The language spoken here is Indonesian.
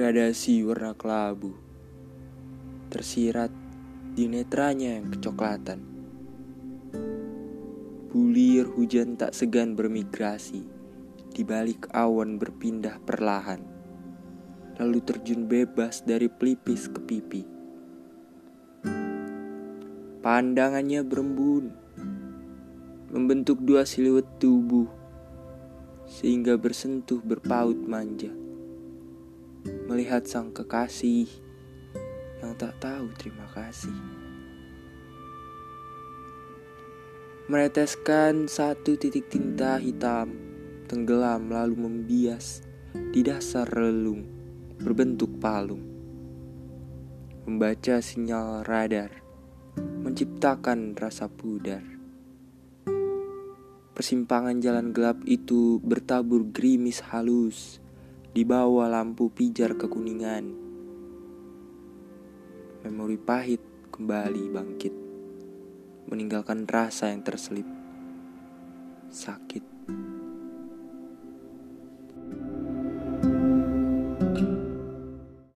gradasi warna kelabu tersirat di netranya yang kecoklatan. Bulir hujan tak segan bermigrasi di balik awan berpindah perlahan, lalu terjun bebas dari pelipis ke pipi. Pandangannya berembun, membentuk dua siluet tubuh, sehingga bersentuh berpaut manja. Melihat sang kekasih yang tak tahu terima kasih. Mereteskan satu titik tinta hitam tenggelam lalu membias di dasar relung berbentuk palung. Membaca sinyal radar, menciptakan rasa pudar. Persimpangan jalan gelap itu bertabur gerimis halus di bawah lampu pijar kekuningan memori pahit kembali bangkit, meninggalkan rasa yang terselip, sakit.